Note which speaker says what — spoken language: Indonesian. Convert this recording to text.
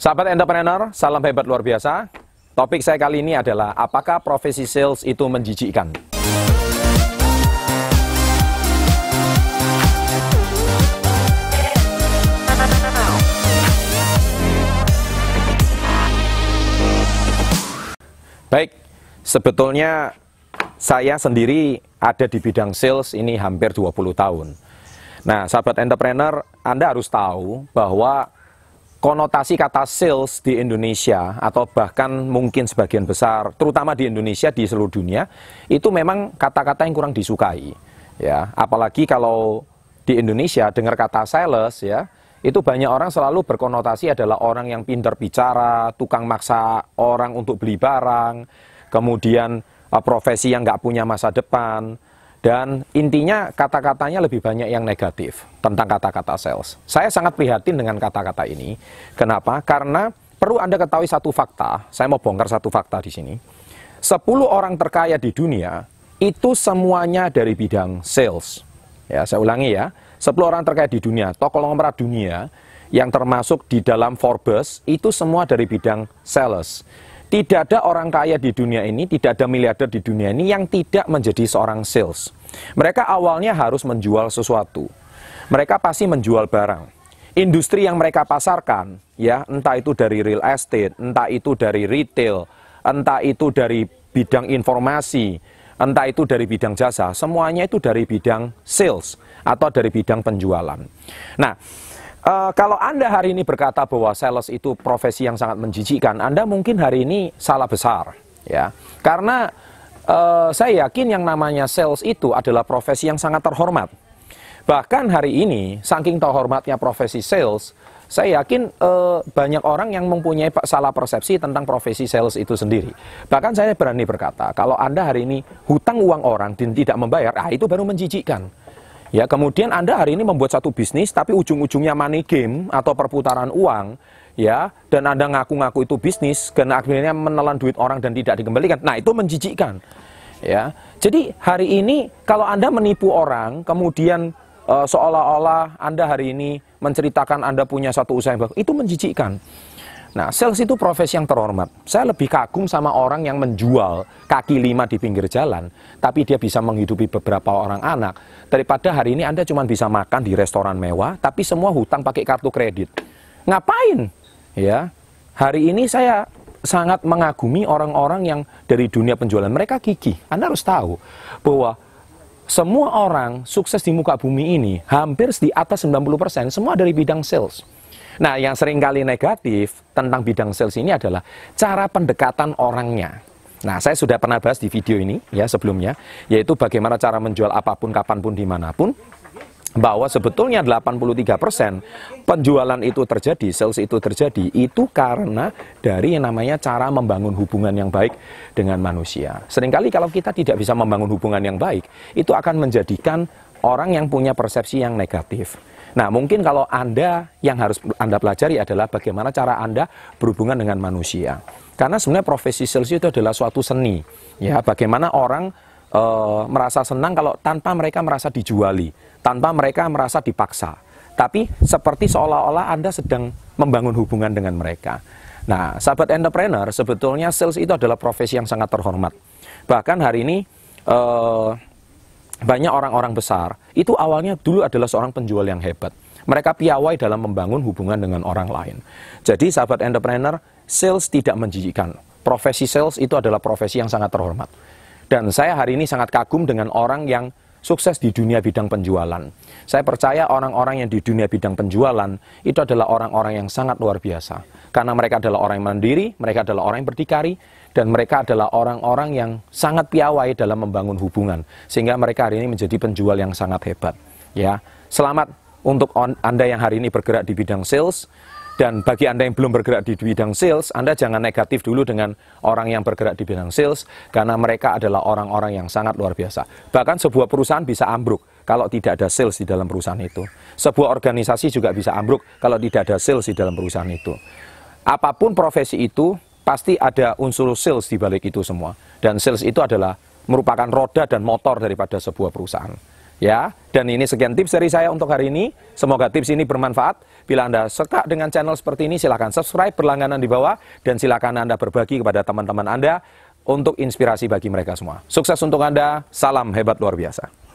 Speaker 1: Sahabat entrepreneur, salam hebat luar biasa. Topik saya kali ini adalah apakah profesi sales itu menjijikkan? Baik, sebetulnya saya sendiri ada di bidang sales ini hampir 20 tahun. Nah, sahabat entrepreneur, Anda harus tahu bahwa konotasi kata sales di Indonesia atau bahkan mungkin sebagian besar terutama di Indonesia di seluruh dunia itu memang kata-kata yang kurang disukai ya. Apalagi kalau di Indonesia dengar kata sales ya itu banyak orang selalu berkonotasi adalah orang yang pintar bicara tukang maksa orang untuk beli barang kemudian eh, profesi yang nggak punya masa depan dan intinya kata-katanya lebih banyak yang negatif tentang kata-kata sales. Saya sangat prihatin dengan kata-kata ini. Kenapa? Karena perlu Anda ketahui satu fakta. Saya mau bongkar satu fakta di sini. 10 orang terkaya di dunia itu semuanya dari bidang sales. Ya, saya ulangi ya. 10 orang terkaya di dunia, toko konglomerat dunia yang termasuk di dalam Forbes itu semua dari bidang sales. Tidak ada orang kaya di dunia ini, tidak ada miliarder di dunia ini yang tidak menjadi seorang sales. Mereka awalnya harus menjual sesuatu. Mereka pasti menjual barang. Industri yang mereka pasarkan, ya, entah itu dari real estate, entah itu dari retail, entah itu dari bidang informasi, entah itu dari bidang jasa, semuanya itu dari bidang sales atau dari bidang penjualan. Nah, Uh, kalau Anda hari ini berkata bahwa sales itu profesi yang sangat menjijikkan, Anda mungkin hari ini salah besar, ya. Karena uh, saya yakin yang namanya sales itu adalah profesi yang sangat terhormat. Bahkan hari ini, saking terhormatnya profesi sales, saya yakin uh, banyak orang yang mempunyai salah persepsi tentang profesi sales itu sendiri. Bahkan saya berani berkata, kalau Anda hari ini hutang uang orang dan tidak membayar, ah itu baru menjijikkan. Ya, kemudian Anda hari ini membuat satu bisnis tapi ujung-ujungnya money game atau perputaran uang, ya, dan Anda ngaku-ngaku itu bisnis karena akhirnya menelan duit orang dan tidak dikembalikan. Nah, itu menjijikkan. Ya. Jadi hari ini kalau Anda menipu orang, kemudian uh, seolah-olah Anda hari ini menceritakan Anda punya satu usaha yang bagus, itu menjijikkan. Nah, sales itu profesi yang terhormat. Saya lebih kagum sama orang yang menjual kaki lima di pinggir jalan, tapi dia bisa menghidupi beberapa orang anak. Daripada hari ini Anda cuma bisa makan di restoran mewah, tapi semua hutang pakai kartu kredit. Ngapain? Ya, hari ini saya sangat mengagumi orang-orang yang dari dunia penjualan. Mereka gigih. Anda harus tahu bahwa semua orang sukses di muka bumi ini hampir di atas 90% semua dari bidang sales. Nah, yang sering kali negatif tentang bidang sales ini adalah cara pendekatan orangnya. Nah, saya sudah pernah bahas di video ini ya sebelumnya, yaitu bagaimana cara menjual apa pun, kapan pun, di mana pun, bahwa sebetulnya 83% penjualan itu terjadi, sales itu terjadi, itu karena dari yang namanya cara membangun hubungan yang baik dengan manusia. Seringkali kalau kita tidak bisa membangun hubungan yang baik, itu akan menjadikan orang yang punya persepsi yang negatif. Nah, mungkin kalau Anda yang harus Anda pelajari adalah bagaimana cara Anda berhubungan dengan manusia. Karena sebenarnya profesi sales itu adalah suatu seni. Ya, bagaimana orang e, merasa senang kalau tanpa mereka merasa dijuali, tanpa mereka merasa dipaksa. Tapi seperti seolah-olah Anda sedang membangun hubungan dengan mereka. Nah, sahabat entrepreneur, sebetulnya sales itu adalah profesi yang sangat terhormat. Bahkan hari ini e, banyak orang-orang besar itu awalnya dulu adalah seorang penjual yang hebat. Mereka piawai dalam membangun hubungan dengan orang lain. Jadi sahabat entrepreneur, sales tidak menjijikkan. Profesi sales itu adalah profesi yang sangat terhormat. Dan saya hari ini sangat kagum dengan orang yang sukses di dunia bidang penjualan. Saya percaya orang-orang yang di dunia bidang penjualan itu adalah orang-orang yang sangat luar biasa. Karena mereka adalah orang yang mandiri, mereka adalah orang yang berdikari, dan mereka adalah orang-orang yang sangat piawai dalam membangun hubungan sehingga mereka hari ini menjadi penjual yang sangat hebat ya selamat untuk Anda yang hari ini bergerak di bidang sales dan bagi Anda yang belum bergerak di bidang sales, Anda jangan negatif dulu dengan orang yang bergerak di bidang sales, karena mereka adalah orang-orang yang sangat luar biasa. Bahkan sebuah perusahaan bisa ambruk kalau tidak ada sales di dalam perusahaan itu. Sebuah organisasi juga bisa ambruk kalau tidak ada sales di dalam perusahaan itu. Apa pun profesi itu, pasti ada unsur sales di balik itu semua. Dan sales itu adalah merupakan roda dan motor daripada sebuah perusahaan. Ya, dan ini sekian tips dari saya untuk hari ini. Semoga tips ini bermanfaat. Bila Anda suka dengan channel seperti ini, silahkan subscribe berlangganan di bawah dan silahkan Anda berbagi kepada teman-teman Anda untuk inspirasi bagi mereka semua. Sukses untuk Anda, salam hebat luar biasa.